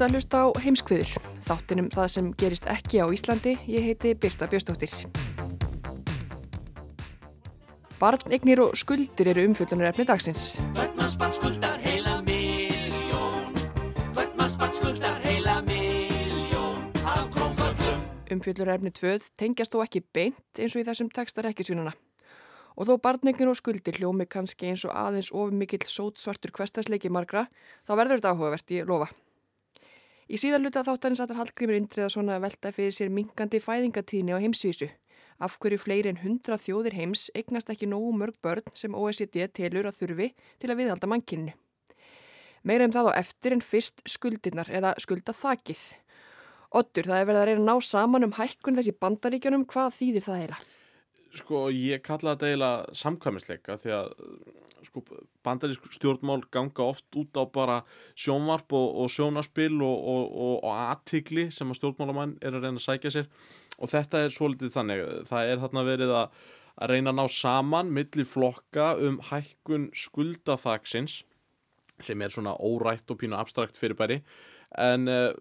Þú ert að hlusta á heimskviður, þáttinum það sem gerist ekki á Íslandi, ég heiti Birta Bjöstóttir. Barnignir og skuldir eru umfjöldunar efni dagsins. Hvert mannsbarn skuldar heila miljón Hvert mannsbarn skuldar heila miljón Af krónköllum Umfjöldunar efni tvöð tengjast þó ekki beint eins og í þessum textar ekki svínuna. Og þó barnignir og skuldir hljómi kannski eins og aðeins of mikill sótsvartur kvestasleiki margra, þá verður þetta áhugavert, ég lofa. Í síðan luta þáttanins að Hallgrímur Indriða svona velta fyrir sér minkandi fæðingatíðni á heimsvísu. Af hverju fleiri en hundra þjóðir heims eignast ekki nógu mörg börn sem OECD telur að þurfi til að viðhalda mannkynnu. Meira um það á eftir en fyrst skuldirnar eða skulda þakið. Ottur, það er verið að reyna að ná saman um hækkun þessi bandaríkjunum, hvað þýðir það eiginlega? Sko, ég kalla þetta eiginlega samkvæmisleika því að sko, bandarísk stjórnmál ganga oft út á bara sjónvarp og, og sjónaspil og, og, og aðtikli sem að stjórnmálamann er að reyna að sækja sér. Og þetta er svolítið þannig, það er þarna verið að, að reyna að ná saman millir flokka um hækkun skuldaþaksins sem er svona órætt og pínu abstrakt fyrirbæri en uh,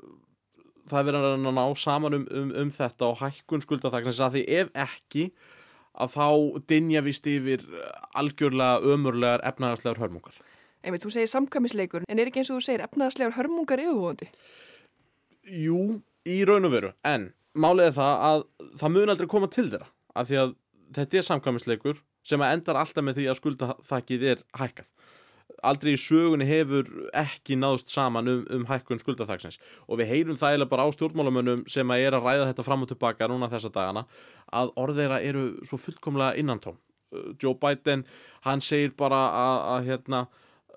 það er verið að ná saman um, um, um þetta og hækkun skuldaþaksins. Að því ef ekki að þá dinja vist yfir algjörlega ömurlegar efnaðarslegar hörmungar. Einmitt, þú segir samkvæmisleikur, en er ekki eins og þú segir efnaðarslegar hörmungar yfirvóðandi? Jú, í raun og veru, en málið er það að það mun aldrei koma til þeirra, af því að þetta er samkvæmisleikur sem endar alltaf með því að skuldaþakkið er hækkað. Aldrei í sögunni hefur ekki náðust saman um, um hækkun skuldaþaksins og við heyrum það eða bara á stjórnmálamönnum sem að er að ræða þetta fram og tilbaka núna þessa dagana að orðeira eru svo fullkomlega innantóm. Joe Biden, hann segir bara að, að hérna,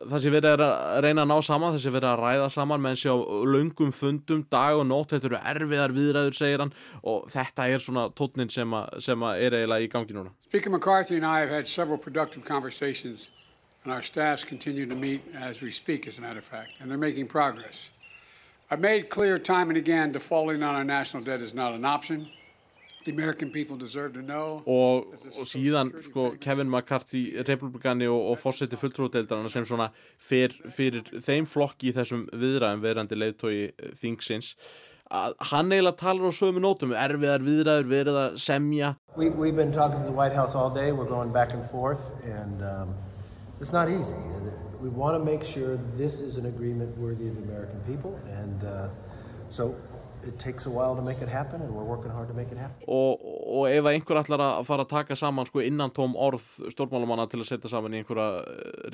það sé verið að reyna að ná saman, það sé verið að ræða saman menn sé á laungum fundum, dag og nótt, þetta eru erfiðar viðræður, segir hann og þetta er svona tótnin sem, a, sem að er eiginlega í gangi núna. And our staffs continue to meet as we speak, as a matter of fact, and they're making progress. I've made clear time and again defaulting on our national debt is not an option. The American people deserve to know. Og, og síðan, sko, Kevin McCarthy, republikani og, og fórseti fulltrúdeildarana sem svona fyr, fyrir þeim flokki í þessum viðræðum verandi leiðtói þingsins, að hann eiginlega talar á sömu nótum, erfiðar viðræður, verið að semja. We, we've been talking to the White House all day, we're going back and forth, and um, it's not easy. We want to make sure this is an agreement worthy of the American people, and uh, so it takes a while to make it happen, and we're working hard to make it happen. Og, og ef einhver ætlar að fara að taka saman sko, innan tóm orð stjórnmálamanna til að setja saman í einhverja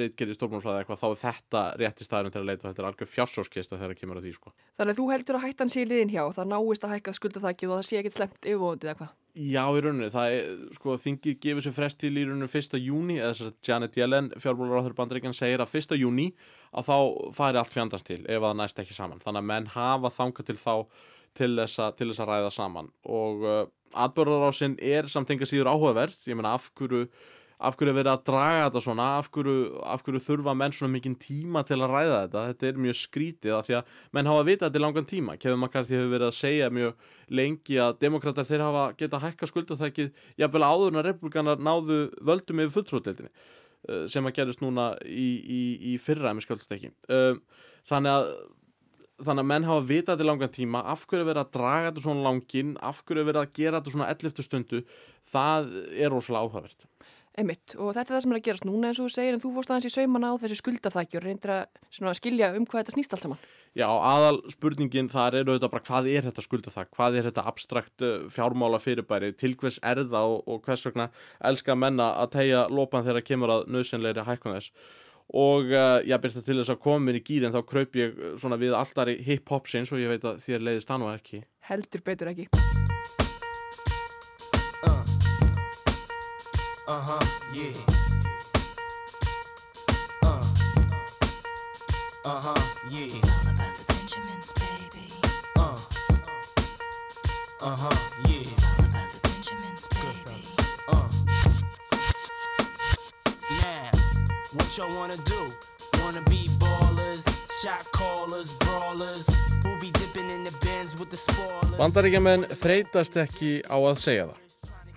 reytkeri stjórnmálfræði eitthvað, þá er þetta rétti staðurinn til að leita og þetta er algjör fjársóskista þegar það kemur að því. Sko. Þannig að þú heldur að hættan sé liðin hjá, það náist að hækka skuldaþakkið og það sé ekkert slemt yfirvóðandi eða hvað? Já, í rauninni, það er, sko, þingið gefur sér frest til í rauninni 1. júni, eða þess að Janet Yellen, fjármólaráður bandaríkjan, segir að 1. júni að þá fari allt fjandast til ef það næst ekki saman. Þannig að menn hafa þangað til þá til þess að, til þess að ræða saman og uh, atbörðarásinn er samt enga síður áhugaverð, ég menna af hverju af hverju verið að draga þetta svona? Af hverju, af hverju þurfa menn svona mikinn tíma til að ræða þetta, þetta er mjög skrítið af því að menn hafa vitað þetta í langan tíma. Kevin McCarthy hefur verið að segja mjög lengi að demokrater þeir hafa geta hækka skuldathækið, jáfnvel áður en að republikanar náðu völdum yfir fulltróðdeildinni sem að gerist núna í, í, í fyrra með skuldstekki þannig að þannig að menn hafa vitað í langan tíma. Af hverju verið að draga þetta svona langin af hverju verið að gera þetta svona 11. stundu? Það er rosalega áhugavert Einmitt, og þetta er það sem er að gerast núna eins og þú segir en þú fórst aðeins í saumana á þessu skuldaþækjur reyndir að skilja um hvað þetta snýst allt saman Já, aðal spurningin þar er auðvitað bara hvað er þetta skulda það, hvað er þetta abstrakt uh, fjármála fyrirbæri, til hvers er það og, og hvers vegna elska menna að tegja lopan þegar kemur að nöðsynleiri hækkun þess og uh, ég byrta til þess að koma mér í gýrin þá kraup ég uh, svona við alltaf í hip-hop sinns og ég veit að þér leiðist það nú ekki. Heldur betur ekki. Uh-huh, yeah. Uh. Uh-huh, yeah. It's all about the Benjamins, baby. Uh. Uh-huh, yeah. It's all about the Benjamins, baby. Uh. Now, what y'all wanna do? Wanna be ballers, shot callers, brawlers, who be dipping in the bins with the spoilers? Bandaríkjaman þreytast ekki á að segja það.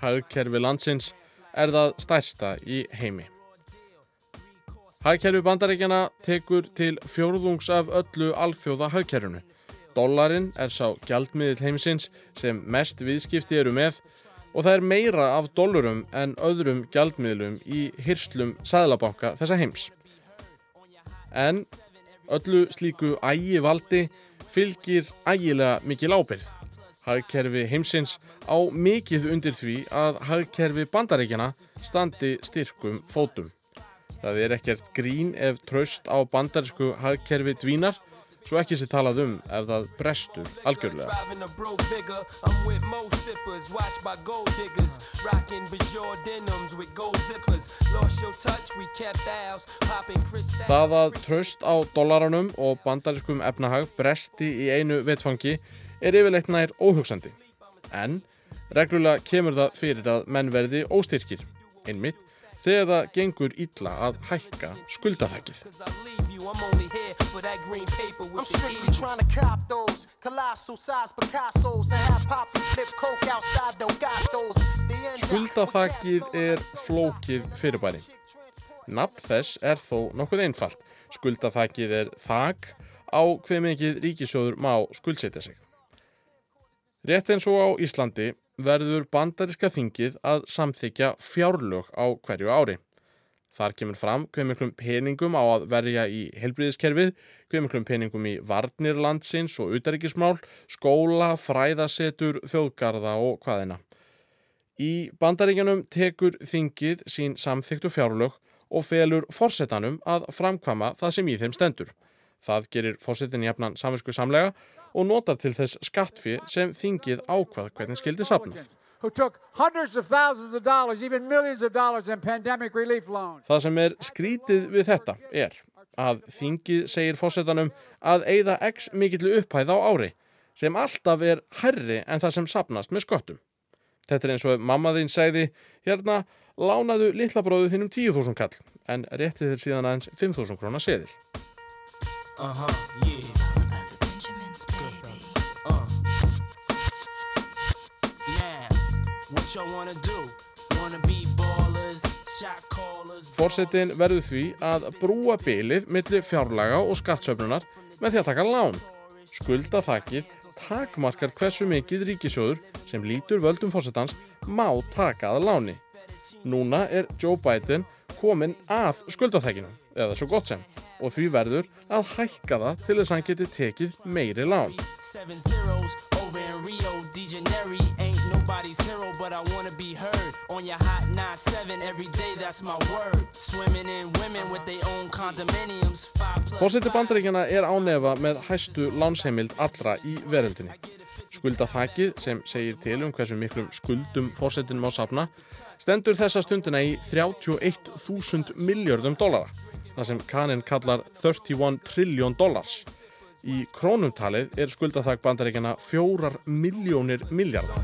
Hagkerfi landsins er það stærsta í heimi. Hagkerfi bandaríkjana tekur til fjórðungs af öllu alþjóða hagkerfinu. Dollarin er sá gjaldmiðil heimsins sem mest viðskipti eru með og það er meira af dollurum en öðrum gjaldmiðlum í hyrslum sæðlabanka þessa heims. En öllu slíku ægi valdi fylgir ægilega mikil ábyrð. Hagkerfi heimsins á mikið undir því að hagkerfi bandaríkjana standi styrkum fótum. Það er ekkert grín ef tröst á bandarísku hagkerfi dvínar, svo ekki sé talað um ef það brestur algjörlega. Það að tröst á dollaranum og bandarískum efnahag bresti í einu vetfangi er yfirleitt nær óhugsandi. En reglulega kemur það fyrir að menn verði óstyrkir, einmitt, þegar það gengur illa að hækka skuldaþækið. Skuldaþækið er flókið fyrirbæri. Nafn þess er þó nokkuð einfalt. Skuldaþækið er þak á hver mikið ríkisjóður má skuldsetja sig. Rétt eins og á Íslandi verður bandaríska þingið að samþykja fjárlög á hverju ári. Þar kemur fram hver miklum peningum á að verja í helbriðiskerfið, hver miklum peningum í varnirlandsins og utaríkismál, skóla, fræðasetur, þjóðgarða og hvaðina. Í bandaríkjanum tekur þingið sín samþyktu fjárlög og felur forsetanum að framkvama það sem í þeim stendur. Það gerir fórsetin jafnan saminsku samlega og notar til þess skattfi sem þingið ákvað hvernig skildi sapnað. Það sem er skrítið við þetta er að þingið segir fórsetanum að eigða x mikillu upphæð á ári sem alltaf er herri en það sem sapnast með sköttum. Þetta er eins og mamma þín segði hérna lánaðu litlabróðu þínum 10.000 kall en rétti þér síðan aðeins 5.000 krónar seðil. Uh-huh, yeah. Forsetin verður því að brúa bylið millir fjárlaga og skattsöfnunar með því að taka lán. Skulda þakkið takmarkar hversu mikið ríkisjóður sem lítur völdum fórsetans má taka að láni. Núna er Joe Biden komin að skuldaþækinu, eða svo gott sem, og því verður að hækka það til þess að hann geti tekið meiri lán. Fórseti bandaríkjana er ánefa með hæstu lánsheimild allra í veröldinni. Skuldaþækið sem segir til um hversu miklum skuldum fórsetinum á safna stendur þessa stundina í 31.000 miljardum dólara, það sem kaninn kallar 31 trilljón dólars. Í krónumtalið er skuldaþak bandaríkjana fjórar miljónir miljardar.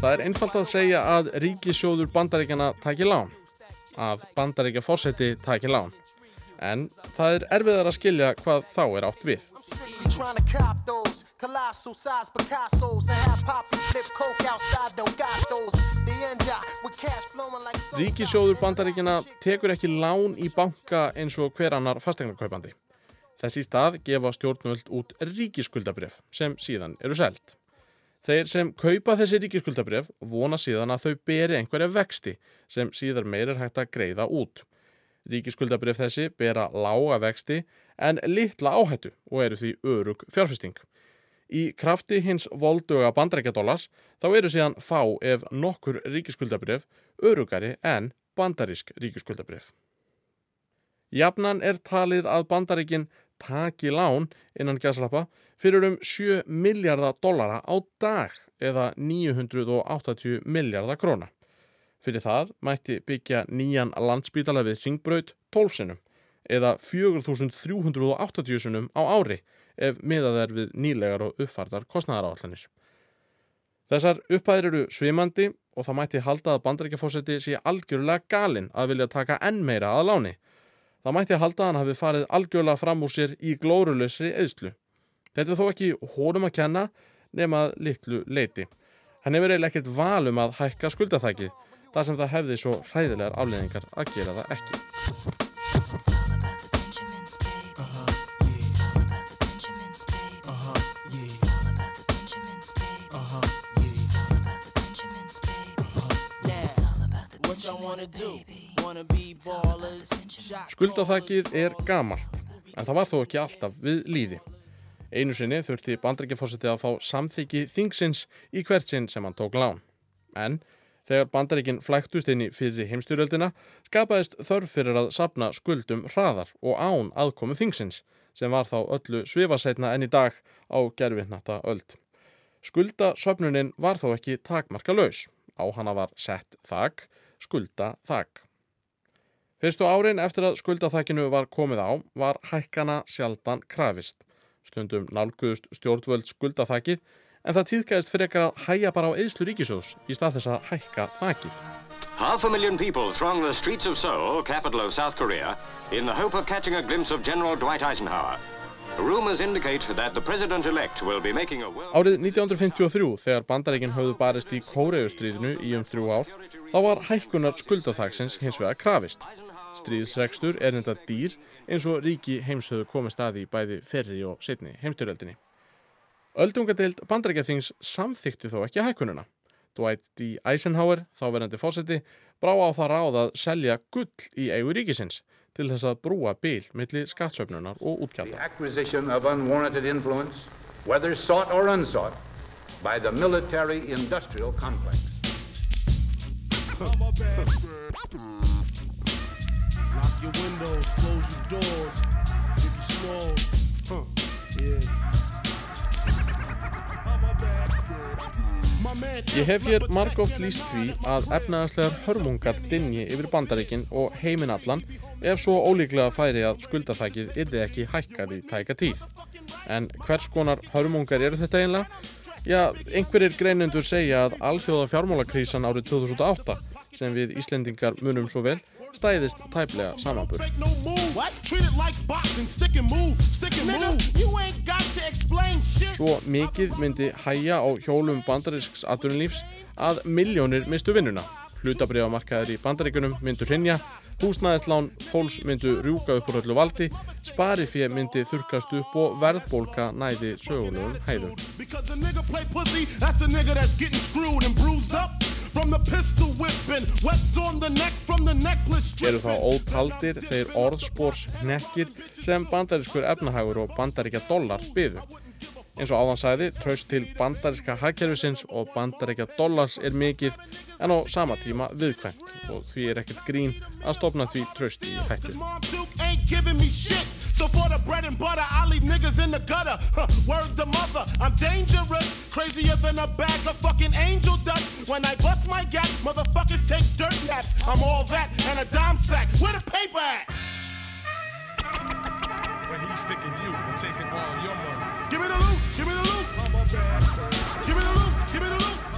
Það er einfalt að segja að ríkisjóður bandaríkjana taki lán, að bandaríkja fórseti taki lán en það er erfiðar að skilja hvað þá er átt við. Ríkisjóður bandaríkina tekur ekki lán í banka eins og hver annar fastegnarkaupandi. Þessi stað gefa stjórnvöld út ríkiskuldabref sem síðan eru selt. Þeir sem kaupa þessi ríkisskuldabref vona síðan að þau beri einhverja vexti sem síðar meir er hægt að greiða út. Ríkisskuldabref þessi bera lága vexti en litla áhættu og eru því örug fjárfesting. Í krafti hins volduga bandrækjadólas þá eru síðan fá ef nokkur ríkisskuldabref örugari en bandarísk ríkisskuldabref. Jafnan er talið að bandaríkin taki lán innan gæslappa fyrir um 7 miljardar dollara á dag eða 980 miljardar króna. Fyrir það mætti byggja nýjan landsbítala við ringbraut 12 sinum eða 4380 sinum á ári ef miðað er við nýlegar og uppfartar kostnæðaráallanir. Þessar upphæðir eru svimandi og það mætti halda að bandaríkjafósetti sé algjörlega galinn að vilja taka enn meira að láni. Það mætti halda að hann hafi farið algjörlega fram úr sér í glórulösri eðslu. Þetta er þó ekki hórum að kenna nema litlu leiti. Hann hefur eiginlega ekkert valum að hækka skuldathækið þar sem það hefði svo hræðilegar afleðingar að gera það ekki. Skuldathækið er gamalt, en það var þó ekki alltaf við líði. Einu sinni þurfti bandaríkjafósiti að fá samþyggi þingsins í hvert sinn sem hann tók lán. En þegar bandaríkin flæktust inn í fyrir heimstyrjöldina skapaðist þörf fyrir að sapna skuldum hraðar og án aðkomu þingsins sem var þá öllu svifasætna enn í dag á gerfinnata öld. Skuldasöfnunin var þó ekki takmarka laus. Á hana var sett þak, skulda þak. Fyrstu árin eftir að skuldaþakkinu var komið á var hækkana sjaldan krafist. Stundum nálguðust stjórnvöld skuldaþakkið en það tíðgæðist frekar að hæja bara á eðslu ríkisjóðs í stað þess að hækka þakkið. Half a million people throng the streets of Seoul, capital of South Korea, in the hope of catching a glimpse of General Dwight Eisenhower. Rumors indicate that the president-elect will be making a world... Árið 1953, þegar bandaríkinn höfðu barist í Kóreustríðinu í um þrjú ár, þá var hækkunar skuldaþaksins hins vegar krafist. Stríðsregstur er þetta dýr eins og ríki heimshöðu komið staði í bæði ferri og setni heimstyröldinni. Öldungadeild bandarækjaþings samþykti þó ekki hækkununa. Dwight D. Eisenhower, þáverandi fósetti, brá á það ráð að selja gull í eigu ríkisins til þess að brúa bil milli skattsöfnunar og útgjalda. The acquisition of unwarranted influence, whether sought or unsought, by the military-industrial complex. Lock your windows, close your doors, give you snores. Huh, yeah. Ég hef hér margóft líst því að efnaðarslegar hörmungar dinji yfir bandaríkin og heiminn allan ef svo ólíklega færi að skuldaþækið yrði ekki hækkað í tæka tíð. En hvers konar hörmungar eru þetta einlega? Já, einhverjir greinendur segja að alþjóða fjármálakrísan árið 2008 sem við Íslendingar munum svo vel stæðist tæplega samanbúr. Svo mikið myndi hæja á hjólum bandarísks atvinnulífs að miljónir mistu vinnuna. Hlutabriðamarkaðir í bandaríkunum myndu hrinja, húsnæðislán fólks myndu rjúka upp úr öllu valdi, sparifið myndi þurkast upp og verðbólka næði sögulegum hæðum. Eru þá ótaldir þeir orðspórs hnekkir sem bandarískur efnahagur og bandaríkja dólar byðu. Eins og áðan sæði, traust til bandaríska hagkerfisins og bandaríkja dollars er mikið en á sama tíma viðkvæmt og því er ekkert grín að stopna því traust í hættu. So for the bread and butter, I leave niggas in the gutter. Huh, word to mother, I'm dangerous. Crazier than a bag of fucking angel dust. When I bust my gap, motherfuckers take dirt naps. I'm all that and a dime sack. Where the paper at? When he's sticking you and taking all your money. Give me the loot, give me the loot. Give me the loot, give me the loot.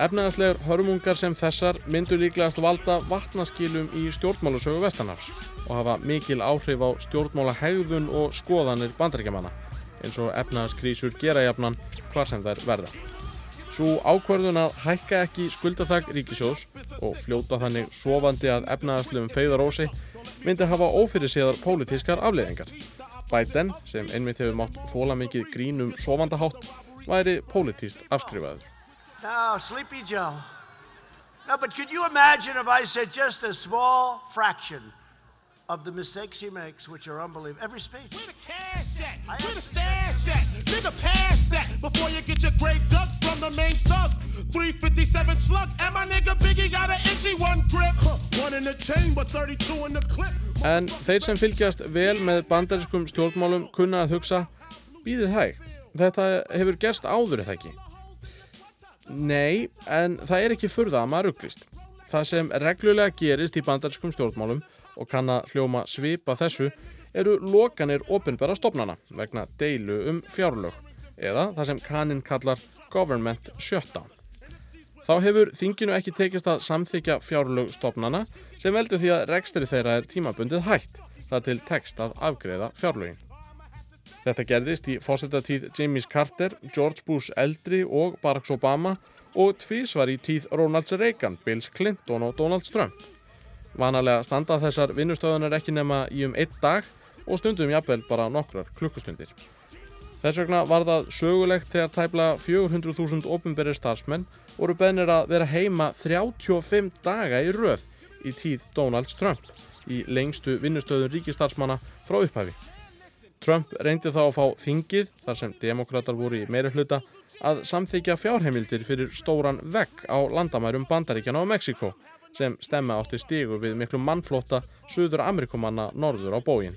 Efnaðarslegar hörmungar sem þessar myndu líklegast valda vatnaskilum í stjórnmálusögu Vestanafs og hafa mikil áhrif á stjórnmálahegðun og skoðanir bandaríkjamanna eins og efnaðarskrísur gera jafnan hvar sem þær verða. Svo ákvörðun að hækka ekki skuldathag ríkisjós og fljóta þannig sofandi að efnaðarslegum feyðarósi myndi hafa ófyrir séðar pólitískar afleiðingar. Biden, sem einmitt hefur mátt þóla mikið grínum sofandahátt, væri pólitíst afskrifaður. Now, Sleepy Joe. No, but could you imagine if I said just a small fraction of the mistakes he makes, which are unbelievable? Every speech. Where the cash at? Where the stash at? Nigga, pass that before you get your grave dug from the main thug. 357 slug, and my nigga Biggie got an itchy one grip. One in the chamber, 32 in the clip. En þeir sem fylgjast vel með bandariskum stjórnmálum kunna að hugsa, býðið hæg, þetta hefur gerst áður eða ekki. Nei, en það er ekki furða að maður rugglist. Það sem reglulega gerist í bandariskum stjórnmálum og kann að hljóma svipa þessu eru lokanir ofinbæra stopnana vegna deilu um fjárlög eða það sem kannin kallar government shutdown. Þá hefur þinginu ekki tekist að samþykja fjárlög stopnana sem veldur því að rekstri þeirra er tímabundið hægt það til text að afgreða fjárlögin. Þetta gerðist í fósetatíð James Carter, George Bush eldri og Barack Obama og tvísvar í tíð Ronald Reagan, Bills Clinton og Donald Trump. Vanalega standa þessar vinnustöðunar ekki nema í um einn dag og stundum jafnvel bara nokkrar klukkustundir. Þess vegna var það sögulegt þegar tæpla 400.000 ofinberið starfsmenn voru beðnir að vera heima 35 daga í röð í tíð Donald Trump í lengstu vinnustöðun ríkistarfsmanna frá upphafi. Trump reyndi þá að fá þingið, þar sem demokrater voru í meiri hluta, að samþykja fjárheimildir fyrir stóran vegg á landamærum Bandaríkjana og Mexiko sem stemma átti stígu við miklu mannflóta Suður Amerikumanna norður á bógin.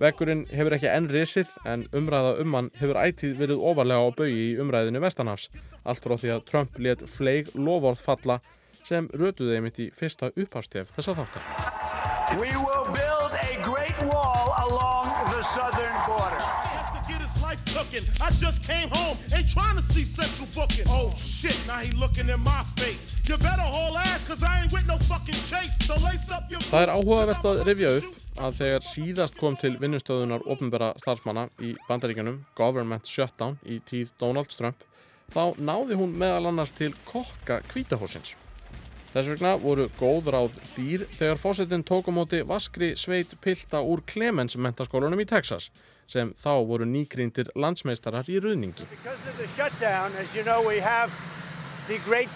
Veggurinn hefur ekki enn risið en umræða um hann hefur ætið verið ofarlega á baugi í umræðinu Vestanhafs, allt frá því að Trump let fleig lofórð falla sem rötuði einmitt í fyrsta upphastef þessa þáttar. Cooking. I just came home, ain't trying to see central booking. Oh shit, now he looking in my face. You better haul ass, cause I ain't with no fucking chase. So lace up your Það er áhugavert að rifja upp að þegar síðast kom til vinnustöðunar ofnbæra starfsmanna í bandaríkanum Government Shutdown í tíð Donald Trump þá náði hún meðal annars til kokka kvítahósins. Þess vegna voru góð ráð dýr þegar fósettin tók á móti vaskri sveit pilta úr Clemens mentaskólanum í Texas sem þá voru nýgríndir landsmeistarar í ruðningi. Because of the shutdown, as you know, we have the great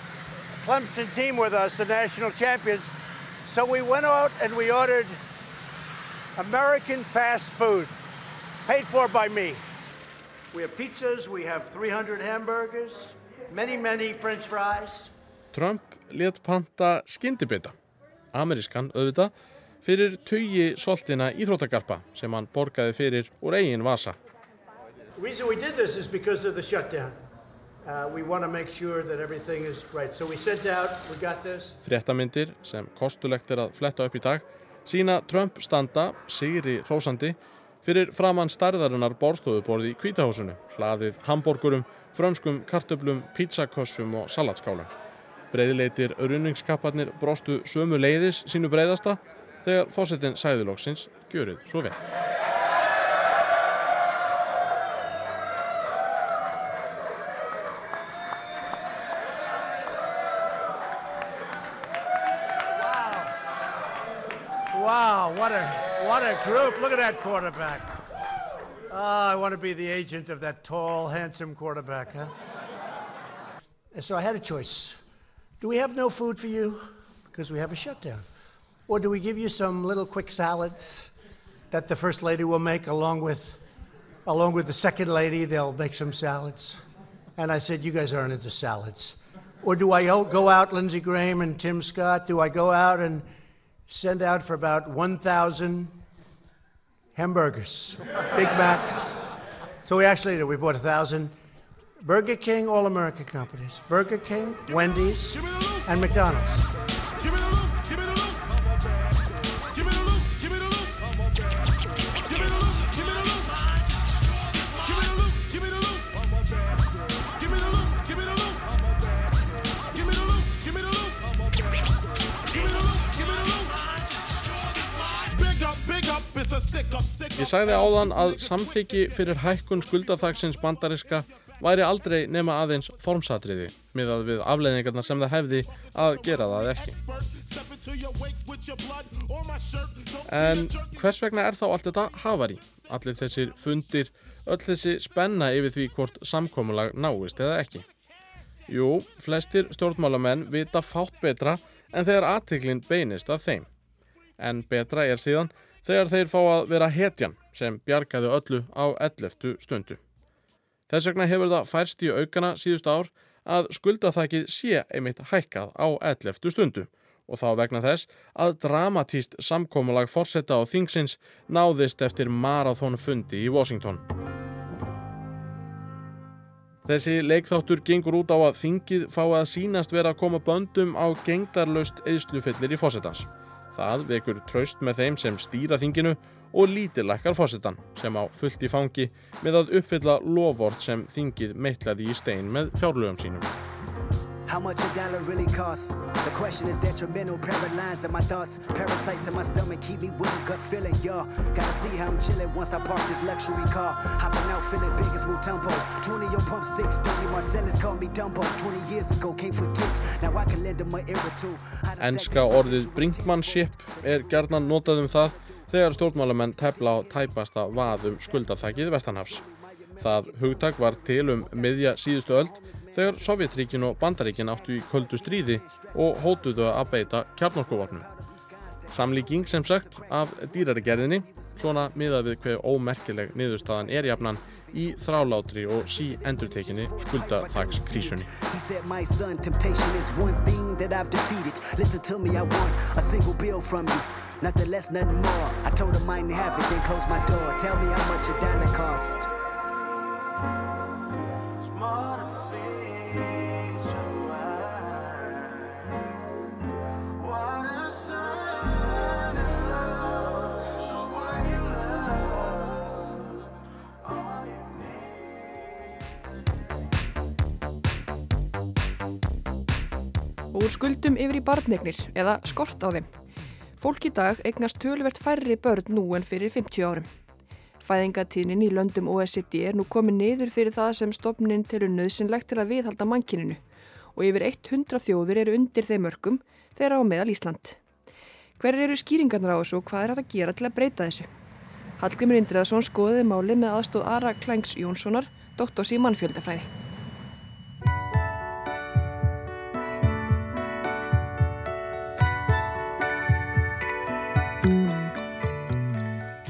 Clemson team with us, the national champions. So we went out and we ordered American fast food, paid for by me. We have pizzas, we have 300 hamburgers, many, many french fries. Trump let panta skyndibita, amerískan auðvitað, fyrir tugi soltina íþróttagarpa sem hann borgaði fyrir úr eigin vasa. Uh, sure right. So out. Fréttamindir sem kostulegt er að fletta upp í dag sína Trump standa, sigri hrósandi, fyrir framann starðarinnar borstofuborði í kvítahúsinu, hlaðið hamborgurum, frömskum kartöblum, pizzakossum og salatskálum. Breiðleitir runningskapparnir brostu sömu leiðis sínu breiðasta þegar fósettin sæðilóksins gjörið svo vel. Wow, what a what a group. Look at that quarterback. Oh, I want to be the agent of that tall, handsome quarterback, huh? And so I had a choice. Do we have no food for you? Because we have a shutdown. Or do we give you some little quick salads that the first lady will make along with along with the second lady, they'll make some salads. And I said, You guys aren't into salads. Or do I go out, Lindsey Graham and Tim Scott? Do I go out and send out for about 1,000 hamburgers, Big Macs? So we actually did. We bought 1,000 Burger King, all America companies Burger King, Wendy's, and McDonald's. Ég sagði áðan að samþyggi fyrir hækkun skuldaþaksins bandariska væri aldrei nema aðeins formsatriði miðað við afleiðingarnar sem það hefði að gera það ekki. En hvers vegna er þá allt þetta hafari? Allir þessir fundir, öll þessi spenna yfir því hvort samkómulag náist eða ekki? Jú, flestir stjórnmálamenn vita fátt betra en þegar aðtiklinn beinist að þeim. En betra er síðan þegar þeir fá að vera hetjan sem bjargaði öllu á 11. stundu. Þess vegna hefur það færst í aukana síðust ár að skuldaþakið sé einmitt hækkað á 11. stundu og þá vegna þess að dramatíst samkómulag fórsetta á þingsins náðist eftir marathónfundi í Washington. Þessi leikþáttur gengur út á að þingið fá að sínast vera að koma böndum á gengdarlaust eðslufillir í fósettans. Það vekur traust með þeim sem stýra þinginu og lítilækkar fósettan sem á fullt í fangi með að uppfylla lofvort sem þingið meitlaði í stein með fjárlögum sínum. How much a dollar really costs? The question is detrimental, paralyzed in my thoughts. Parasites in my stomach keep me with a gut feeling, y'all. Gotta see how I'm chilling once I park this luxury car. Hopping out feeling big as Mutombo. 20 on pump 6, Tony Marcellus called me Dumbo. 20 years ago, can't forget. Now I can lend him my ear or two. Enska orðið brinkmanship er gerðnan notað um það þegar stjórnmálamenn tefla á tæpasta vaðum skuldathækið Vestanhafs. Það hugtak var til um miðja síðustu öld þegar Sovjetríkin og Bandaríkin áttu í köldu stríði og hótuðu að beita kjarnorkuvapnum. Samlíking sem sagt af dýrari gerðinni, svona miðað við hver ómerkileg niðurstaðan er jafnan í þrálátri og sí endurtekinni skuldathagskrísunni. Nothing less, nothing more. I told him I didn't have it, then closed my door. Tell me how much a dollar cost. Skuldum yfir í barnegnir eða skort á þeim. Fólk í dag eignast tölvert færri börn nú en fyrir 50 árum. Fæðingatíðnin í löndum OECD er nú komið niður fyrir það sem stopnin telur nöðsynlegt til að viðhalda mankininu og yfir 100 þjóður eru undir þeim mörgum þeirra á meðal Ísland. Hver eru skýringarnar á þessu og hvað er hægt að gera til að breyta þessu? Hallgrimur Indriðarsson skoðiði máli með aðstóð Ara Klængs Jónssonar, doktors í mannfjöldafræði.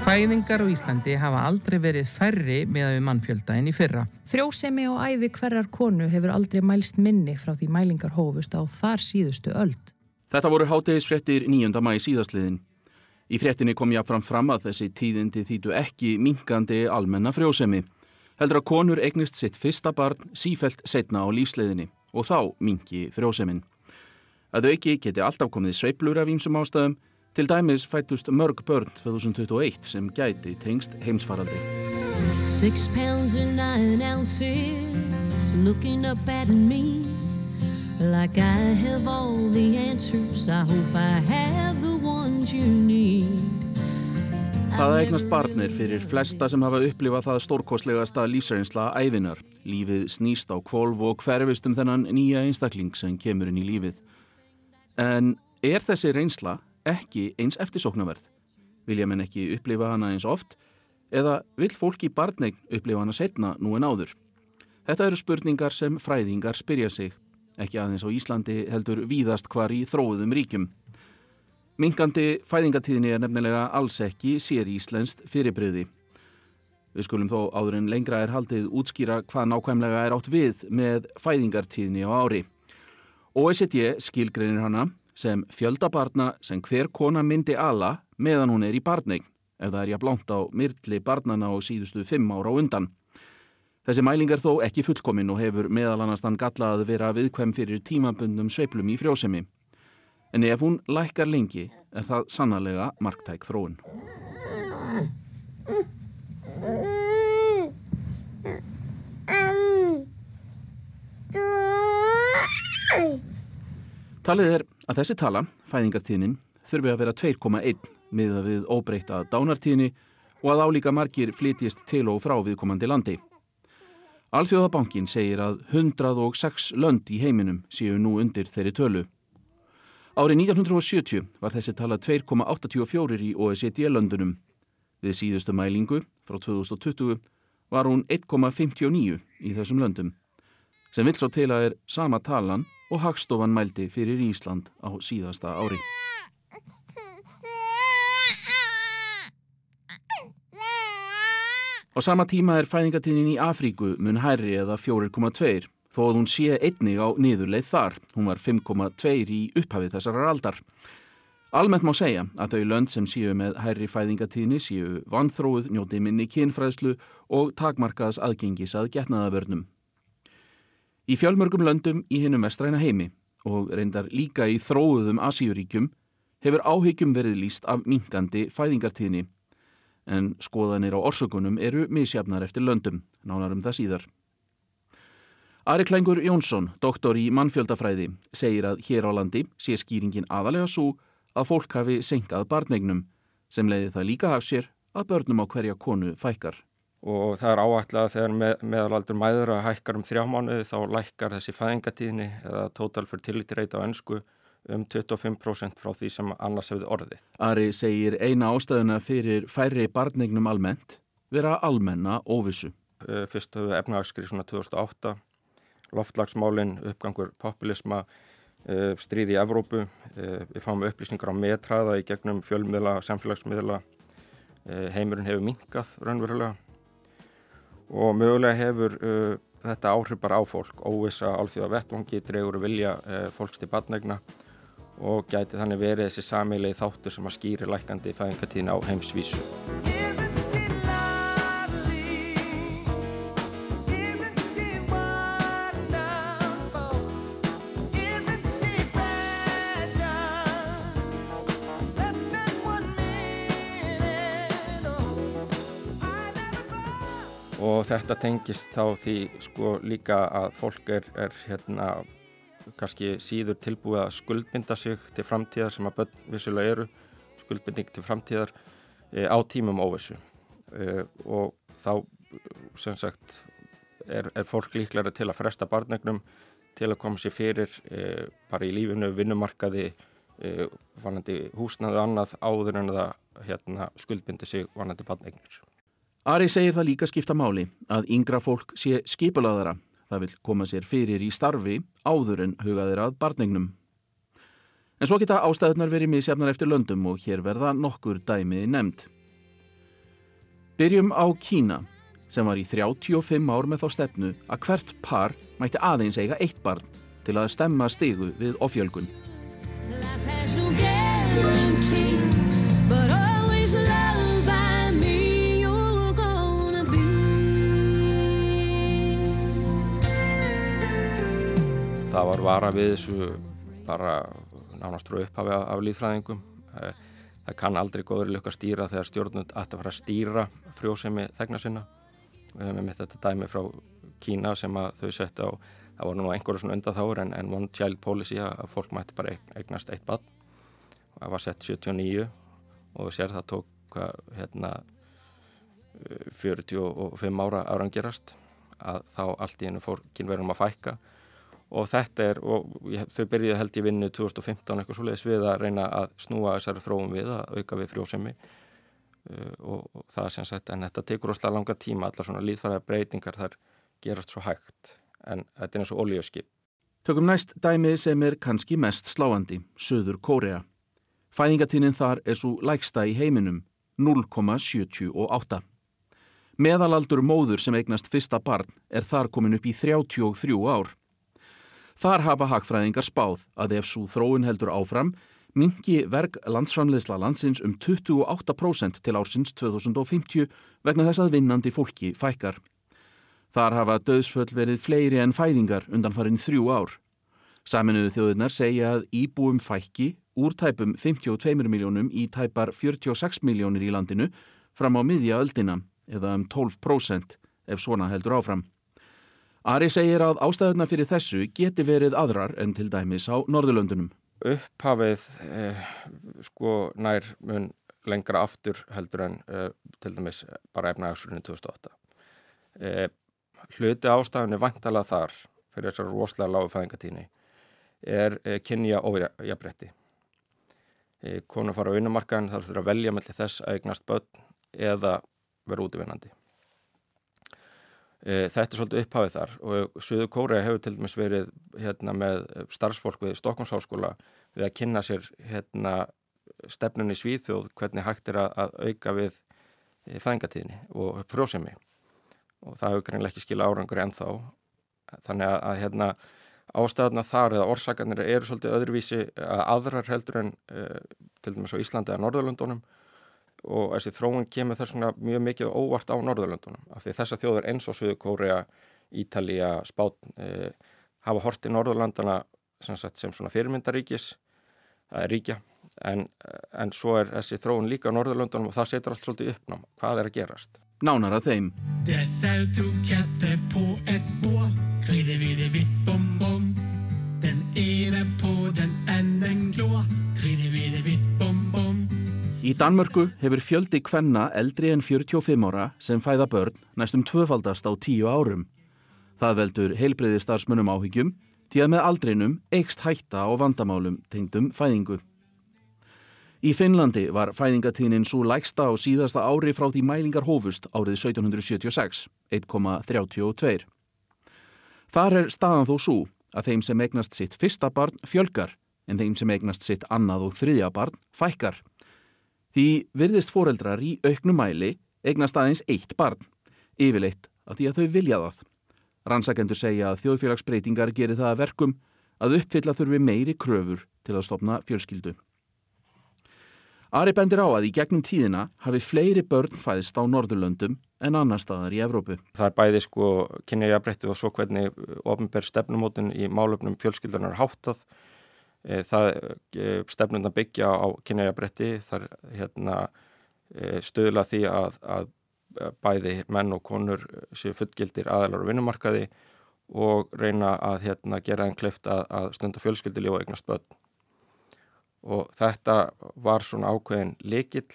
Fæðingar á Íslandi hafa aldrei verið færri með að við mannfjölda en í fyrra. Frjósemi og æfi hverjar konu hefur aldrei mælst minni frá því mælingar hófust á þar síðustu öld. Þetta voru hátegisfrettir 9. mæi síðastliðin. Í frettinni kom ég fram fram að þessi tíðindi þýtu ekki minkandi almenna frjósemi. Heldur að konur eignist sitt fyrsta barn sífelt setna á lífsleiðinni og þá minki frjósemin. Að þau ekki geti alltaf komið sveiblur af ímsum ástæðum Til dæmis fættust mörg börn 2021 sem gæti tengst heimsfaraldri. Six pounds and nine ounces looking up at me Like I have all the answers I hope I have the ones you need Það eignast barnir fyrir flesta sem hafa upplifað það stórkostlegasta lífsreynsla æfinar. Lífið snýst á kvolv og hverfist um þennan nýja einstakling sem kemur inn í lífið. En er þessi reynsla ekki eins eftirsóknarverð? Vilja menn ekki upplifa hana eins oft? Eða vil fólk í barneign upplifa hana setna nú en áður? Þetta eru spurningar sem fræðingar spyrja sig, ekki aðeins á Íslandi heldur víðast hvar í þróðum ríkjum. Minkandi fæðingatíðinni er nefnilega alls ekki sér íslenskt fyrirbröði. Við skulum þó áður en lengra er haldið útskýra hvað nákvæmlega er átt við með fæðingartíðinni á ári. OECD skilgreinir hana sem fjöldabarna sem hver kona myndi ala meðan hún er í barneign ef það er jafn langt á myrli barnana á síðustu fimm ára á undan. Þessi mæling er þó ekki fullkomin og hefur meðal annars þann galla að vera viðkvæm fyrir tímabundum sveiplum í frjósemi. En ef hún lækkar lengi er það sannlega marktæk þróun. Talið er að þessi tala, fæðingartíðnin, þurfi að vera 2,1 miða við óbreyta dánartíðni og að álíka margir flytjist til og frá viðkomandi landi. Alþjóðabankin segir að 106 lönd í heiminum séu nú undir þeirri tölu. Árið 1970 var þessi tala 2,84 í OECD-löndunum. Við síðustu mælingu frá 2020 var hún 1,59 í þessum löndum sem vil svo til að er sama talan og Hagstofan mældi fyrir Ísland á síðasta ári. Á sama tíma er fæðingatíðin í Afríku mun hærri eða 4,2 þó að hún sé einnig á niðurleið þar. Hún var 5,2 í upphafið þessarar aldar. Almennt má segja að þau lönd sem séu með hærri fæðingatíðni séu vanþróið, njóti minni kynfræðslu og takmarkaðs aðgengis að getnaðavörnum. Í fjölmörgum löndum í hinnum vestræna heimi og reyndar líka í þróuðum Asíuríkjum hefur áhyggjum verið líst af minkandi fæðingartíðni en skoðanir á orsökunum eru misjafnar eftir löndum, nánarum það síðar. Ari Klængur Jónsson, doktor í mannfjöldafræði, segir að hér á landi sé skýringin aðalega svo að fólk hafi senkað barnegnum sem leiði það líka af sér að börnum á hverja konu fækkar. Og það er áætlað að þegar með, meðalaldur mæður að hækkar um þrjá mánuði þá lækkar þessi fæðingatíðni eða total fertility rate á ennsku um 25% frá því sem annars hefði orðið. Ari segir eina ástæðuna fyrir færri barnegnum almennt vera almenna óvissu. Fyrst höfðu efnagskri svona 2008, loftlagsmálin, uppgangur populisma, stríði í Evrópu, við fáum upplýsningar á metraða í gegnum fjölmiðla, samfélagsmiðla, heimurinn hefur minkað raunverulega og mögulega hefur þetta áhrif bara á fólk, óvisa alþjóða vettvangi, dregur vilja fólks til badnegna og gæti þannig verið þessi samilegi þáttur sem að skýri lækandi fæðingatíðin á heimsvísu. Og þetta tengist þá því sko líka að fólk er, er hérna kannski síður tilbúið að skuldbinda sig til framtíðar sem að vissulega eru, skuldbinding til framtíðar e, á tímum óvissu e, og þá sem sagt er, er fólk líklega til að fresta barnegnum til að koma sér fyrir e, bara í lífinu, vinnumarkaði, vanandi húsnaðu annað áður en það hérna, skuldbindi sig vanandi barnegnir. Ari segir það líka skipta máli að yngra fólk sé skipulaðara Það vil koma sér fyrir í starfi áður en hugaðir að barningnum. En svo geta ástæðunar verið misjafnar eftir löndum og hér verða nokkur dæmiði nefnd. Byrjum á Kína sem var í 35 ár með þá stefnu að hvert par mætti aðeins eiga eitt barn til að stemma stigu við ofjölgun. Það var vara við þessu bara nánast frá upphafi af, af líðfræðingum það kann aldrei góður lukka stýra þegar stjórnund ætti að fara að stýra frjósemi þegna sinna. Við hefum með þetta dæmi frá Kína sem að þau setja á það voru nú einhverju svona undan þáur en, en one child policy að fólk mætti bara eignast eitt bann það var sett 79 og við sér það tók hérna 45 ára árangerast að þá allt í hennu fór kynverðum að fækka og þetta er, og þau byrjuði held ég vinnu 2015 eitthvað svoleiðis við að reyna að snúa þessari þróum við að auka við frjósemi uh, og, og það sem sagt, en þetta tekur óslega langa tíma, allar svona líðfæra breytingar þar gerast svo hægt en þetta er eins og olíuskip. Tökum næst dæmið sem er kannski mest sláandi, Suður Kórea. Fæðingatínin þar er svo lægsta í heiminum, 0,78. Meðalaldur móður sem eignast fyrsta barn er þar komin upp í 33 ár. Þar hafa hagfræðingar spáð að ef svo þróun heldur áfram mingi verk landsframleðsla landsins um 28% til ársins 2050 vegna þess að vinnandi fólki fækkar. Þar hafa döðsföll verið fleiri en fæðingar undan farin þrjú ár. Saminuðu þjóðunar segja að íbúum fækki úr tæpum 52 miljónum í tæpar 46 miljónir í landinu fram á miðja öldina eða um 12% ef svona heldur áfram. Ari segir að ástæðuna fyrir þessu geti verið aðrar en til dæmis á Norðurlöndunum. Upphafið eh, sko nær mun lengra aftur heldur en eh, til dæmis bara efnaðarsurinu 2008. Eh, hluti ástæðunni vantalega þar fyrir þessar rosalega lágu fæðingatíni er eh, kynja ójabretti. Eh, Konu fara á vinnumarkaðin þarf þurfa að velja mellir þess að eignast börn eða vera útvinnandi þetta er svolítið upphafið þar og Suðu Kórea hefur til dæmis verið hérna, með starfsfólk við Stokkonsháskóla við að kynna sér hérna, stefnunni Svíþjóð hvernig hægt er að, að auka við e, fæðingatíðinni og frjósemi. Og það hefur greinlega ekki skilja árangur ennþá. Þannig að, að hérna, ástæðuna þar eða orsakarnir eru svolítið öðruvísi aðrar heldur en til dæmis á Íslandi eða Norðurlundunum og þessi þróun kemur þess vegna mjög mikið óvart á Norðurlöndunum af því þessar þjóður eins og Suðu Kórea, Ítalija, Spátn eh, hafa hortið Norðurlandana sem, sagt, sem svona fyrirmyndaríkis það er ríkja. En, en svo er þessi þróun líka á Norðurlöndunum og það setur allt svolítið uppnám hvað er að gerast? Nánar að þeim. Dessær tog katter på et bord Krydde vi det vitt bom Í Danmörku hefur fjöldi kvenna eldri en 45 ára sem fæða börn næstum tvöfaldast á tíu árum. Það veldur heilbreyði starfsmunum áhyggjum því að með aldrinum eikst hætta á vandamálum tengdum fæðingu. Í Finnlandi var fæðingatíðnin svo lægsta á síðasta ári frá því mælingar hófust árið 1776, 1,32. Þar er staðan þó svo að þeim sem egnast sitt fyrsta barn fjölgar en þeim sem egnast sitt annað og þriðja barn fækkar. Því virðist foreldrar í auknumæli eignast aðeins eitt barn, yfirleitt af því að þau vilja það. Rannsakendur segja að þjóðfélagsbreytingar gerir það að verkum að uppfylla þurfi meiri kröfur til að stopna fjölskyldu. Ari bendir á að í gegnum tíðina hafi fleiri börn fæðist á Norðurlöndum en annar staðar í Evrópu. Það er bæði sko kynjajabrætti og svo hvernig ofnbær stefnumótin í málöfnum fjölskyldunar háttað það e, stefnundan byggja á kynæjabretti þar hérna, e, stöðla því að, að bæði menn og konur séu fullgildir aðeinar og vinnumarkaði og reyna að hérna, gera einn kleift að, að stunda fjölskyldilíf og eignast börn og þetta var svona ákveðin lekill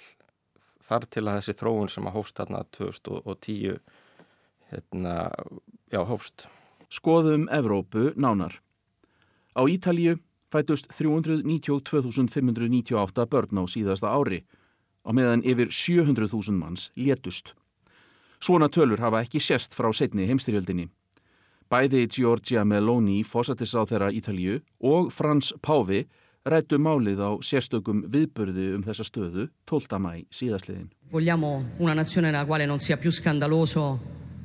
þar til að þessi þróun sem að hófst þarna 2010 hérna, já, hófst. Skoðum Evrópu nánar. Á Ítalju fætust 392.598 börn á síðasta ári á meðan yfir 700.000 manns létust. Svona tölur hafa ekki sérst frá setni heimstyrjöldinni. Bæði Giorgia Meloni, fósatisráð þeirra Ítalju og Frans Pávi rættu málið á sérstökum viðbörði um þessa stöðu 12. mæ síðastliðin.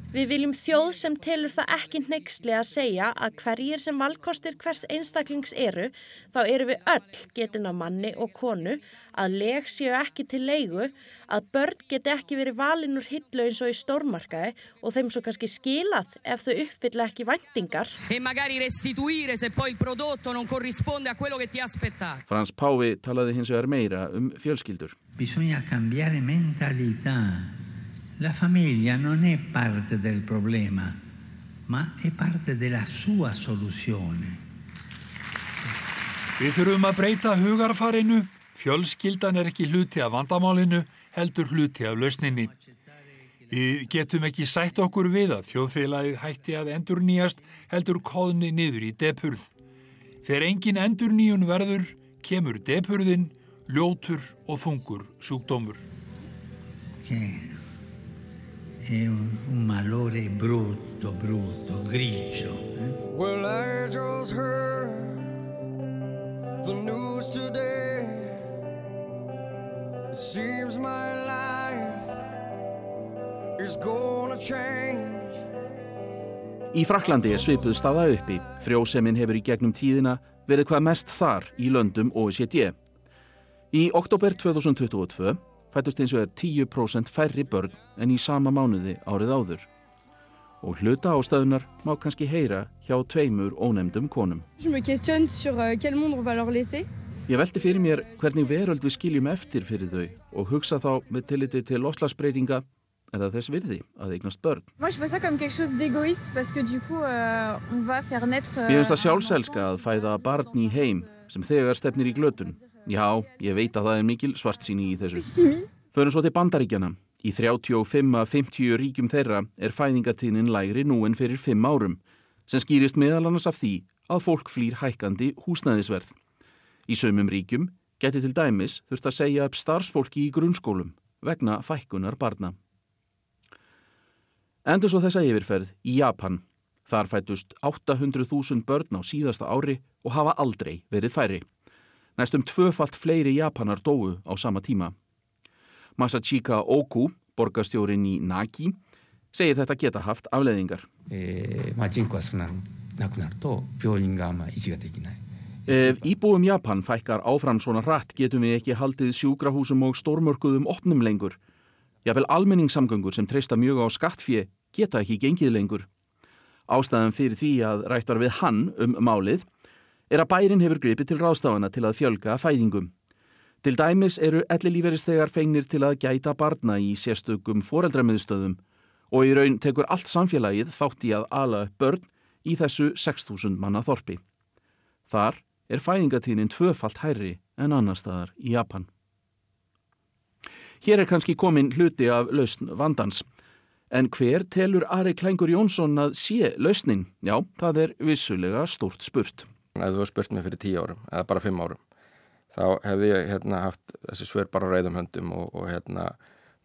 Við viljum þjóð sem telur það ekki neyksli að segja að hverjir sem valkostir hvers einstaklings eru, þá eru við öll getin af manni og konu, að leg séu ekki til leigu, að börn geti ekki verið valin úr hillu eins og í stórmarkaði og þeim svo kannski skilað ef þau uppfylla ekki vendingar. E. Frans Pávi talaði hins vegar meira um fjölskyldur. Bisogna cambiare mentalità. La famiglia non è parte del problema, ma è parte della sua soluzione. Við þurfum að breyta hugarfarinu. Fjölskyldan er ekki hluti af vandamálinu, heldur hluti af lausninni. Við getum ekki sætt okkur við að þjóðfélagið hætti að endur nýjast heldur kóðni niður í depurð. Þegar engin endur nýjun verður, kemur depurðin, ljótur og þungur sjúkdómur. Che è un, un malore brutto, brutto, grigio. Eh? Well, I just heard the news today. It seems my life is gonna change. Í Fraklandi er svipuð staða uppi. Frjósemin hefur í gegnum tíðina verið hvað mest þar í löndum OECD. Í oktober 2022 fættust eins og er 10% færri börn en í sama mánuði árið áður. Og hluta ástæðunar má kannski heyra hjá tveimur ónefndum konum. Euh, Ég veldi fyrir mér hvernig veröld við skiljum eftir fyrir þau og hugsa þá með tilliti til loslasbreytinga eða þess virði að eignast börn. Coup, euh, naître... Euh, finnst það sjálfselska að fæða barn í heim sem þegar stefnir í glötun. Já, ég veit að það er mikil svart síni í þessu. Förum svo til bandaríkjana. Í 35-50 ríkjum þeirra er fæðingatíðnin lægri nú en fyrir 5 árum, sem skýrist meðal annars af því að fólk flýr hækkandi húsnæðisverð. Í sömum ríkjum geti til dæmis þurft að segja upp starfsfólki í grunnskólum vegna fækkunar barna. Endur svo þessa yfirferð í Japan. Þar fætust 800.000 börn á síðasta ári og hafa aldrei verið færi. Næstum tvöfalt fleiri japanar dóu á sama tíma. Masachika Oku, borgastjórin í Nagi, segir þetta geta haft afleðingar. E, Ef íbúum Japan fækkar áfram svona rætt getum við ekki haldið sjúkrahúsum og stórmörkuðum opnum lengur. Jável almenningssamgöngur sem treysta mjög á skattfjö geta ekki gengið lengur. Ástæðan fyrir því að rættar við hann um málið er að bærin hefur gripið til ráðstafana til að fjölga fæðingum. Til dæmis eru ellilíferistegar fengnir til að gæta barna í sérstökum foreldramiðstöðum og í raun tekur allt samfélagið þátt í að ala börn í þessu 6.000 manna þorpi. Þar er fæðingatíðnin tvöfalt hærri en annar staðar í Japan. Hér er kannski komin hluti af lausn vandans. En hver telur Ari Klængur Jónsson að sé lausnin? Já, það er vissulega stort spurt. Ef þú spurt mér fyrir tíu árum, eða bara fimm árum, þá hefði ég hérna, haft þessi svör bara reyðum höndum og, og hérna,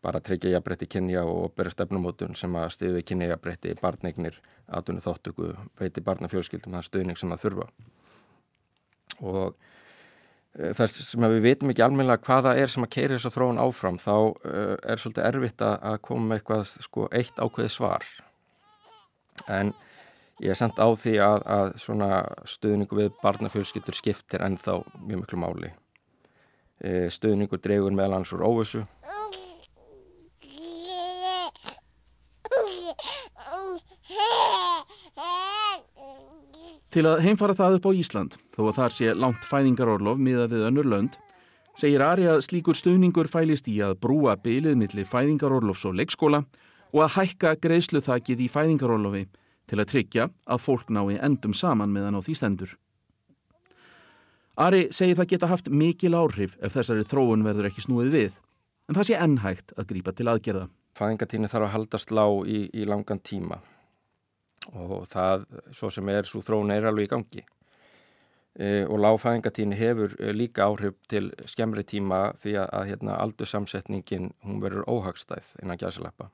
bara tryggja jafnbretti kynja og bera stefnumótun sem að stiði kynja jafnbretti, barnegnir, aðtunni þóttöku, veiti barnafjölskyldum, það stuðning sem það þurfa. Og þar sem við veitum ekki almennilega hvaða er sem að keira þess að þróun áfram þá uh, er svolítið erfitt að koma með eitthvað sko eitt ákveði svar. En ég er sendt á því að, að svona stuðningu við barnafjölskyldur skiptir en þá mjög miklu máli. Uh, stuðningu dregur meðlans úr óvissu. Til að heimfara það upp á Ísland, þó að þar sé langt fæðingarorlof miða við önnur lönd, segir Ari að slíkur stuðningur fælist í að brúa bylið millir fæðingarorlofs og leikskóla og að hækka greiðsluþakið í fæðingarorlofi til að tryggja að fólk nái endum saman meðan á því stendur. Ari segir það geta haft mikil áhrif ef þessari þróun verður ekki snúið við, en það sé ennhægt að grípa til aðgerða. Fæðingatíni þarf að haldast lág í, í langan tíma og það, svo sem er, svo þróun er alveg í gangi. E, og lágfæðingatíni hefur líka áhrif til skemmri tíma því að, að hérna, aldursamsetningin, hún verður óhagstæð innan gæsalappa.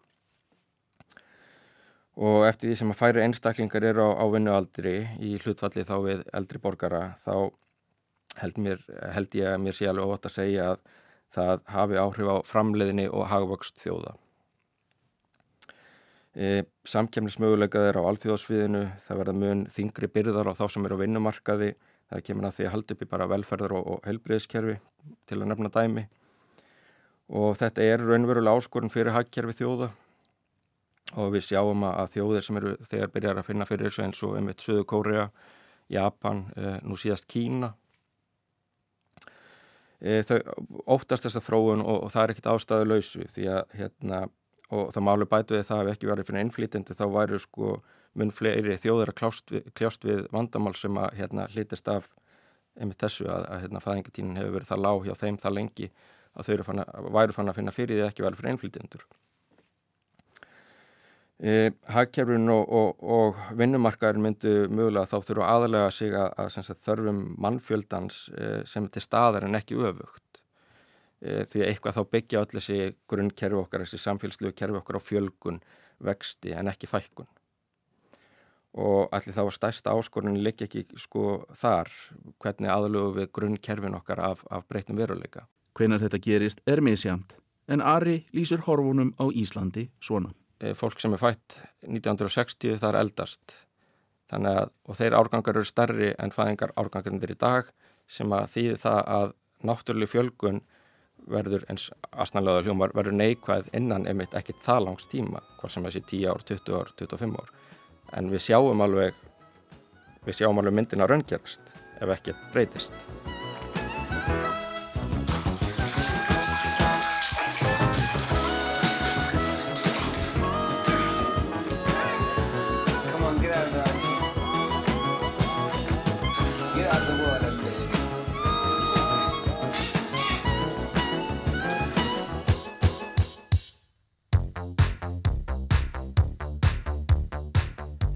Og eftir því sem að færi einstaklingar eru á, á vinnualdri í hlutfalli þá við eldri borgara, þá held, mér, held ég að mér sé alveg ótt að segja að það hafi áhrif á framleiðinni og hagvöxt þjóða. E, samkemnismöguleikaðir á alþjóðsviðinu, það verða mun þingri byrðar á þá sem eru á vinnumarkaði, það kemur að því að halda upp í bara velferðar og, og helbriðskerfi til að nefna dæmi og þetta er raunverulega áskorun fyrir hagkerfi þjóða og við sjáum að þjóðir sem eru þegar byrjar að finna fyrir þessu eins og einmitt Suðu Kórea, Japan, e, nú síðast Kína e, þau óttast þessa þróun og, og það er ekkit ástæðu lausu því að hérna og það málu bætu við það að ekki verið fyrir innflýtjendu þá væru sko mun fleiri þjóður að kljást við, kljást við vandamál sem að hérna hlítist af einmitt þessu að, að hérna fæðingatínin hefur verið það lág hjá þeim það lengi að þau fann að, væru fann að finna fyrir því ekki verið fyrir innflýtjendur. E, Hagkerfin og, og, og vinnumarkaður myndu mögulega þá þurfa aðalega sig að, að sagt, þörfum mannfjöldans e, sem er til staðar en ekki öfugt e, því að eitthvað þá byggja öll þessi grunnkerfi okkar, þessi samfélslu kerfi okkar á fjölgun, vexti en ekki fækkun og allir þá var stærsta áskorun líka ekki sko þar hvernig aðlögu við grunnkerfin okkar af, af breytum veruleika. Hvenar þetta gerist er misjamt en Ari lýsir horfunum á Íslandi svona. Fólk sem er fætt 1960 það er eldast. Að og þeir árgangar eru starri en fæðingar árgangarnir í dag sem að þýði það að náttúrulega fjölgun verður eins asnælega hljómar verður neikvæð innan emitt ekki það langs tíma hvort sem þessi 10 ár, 20 ár, 25 ár. En við sjáum alveg við sjáum alveg myndin að raungerast ef ekkert breytist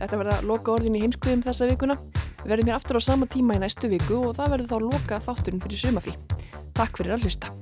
Þetta verða loka orðin í heimskuðum þessa vikuna. Við verðum hér aftur á sama tíma í næstu viku og það verður þá loka þátturinn fyrir sumafrí. Takk fyrir að hlusta.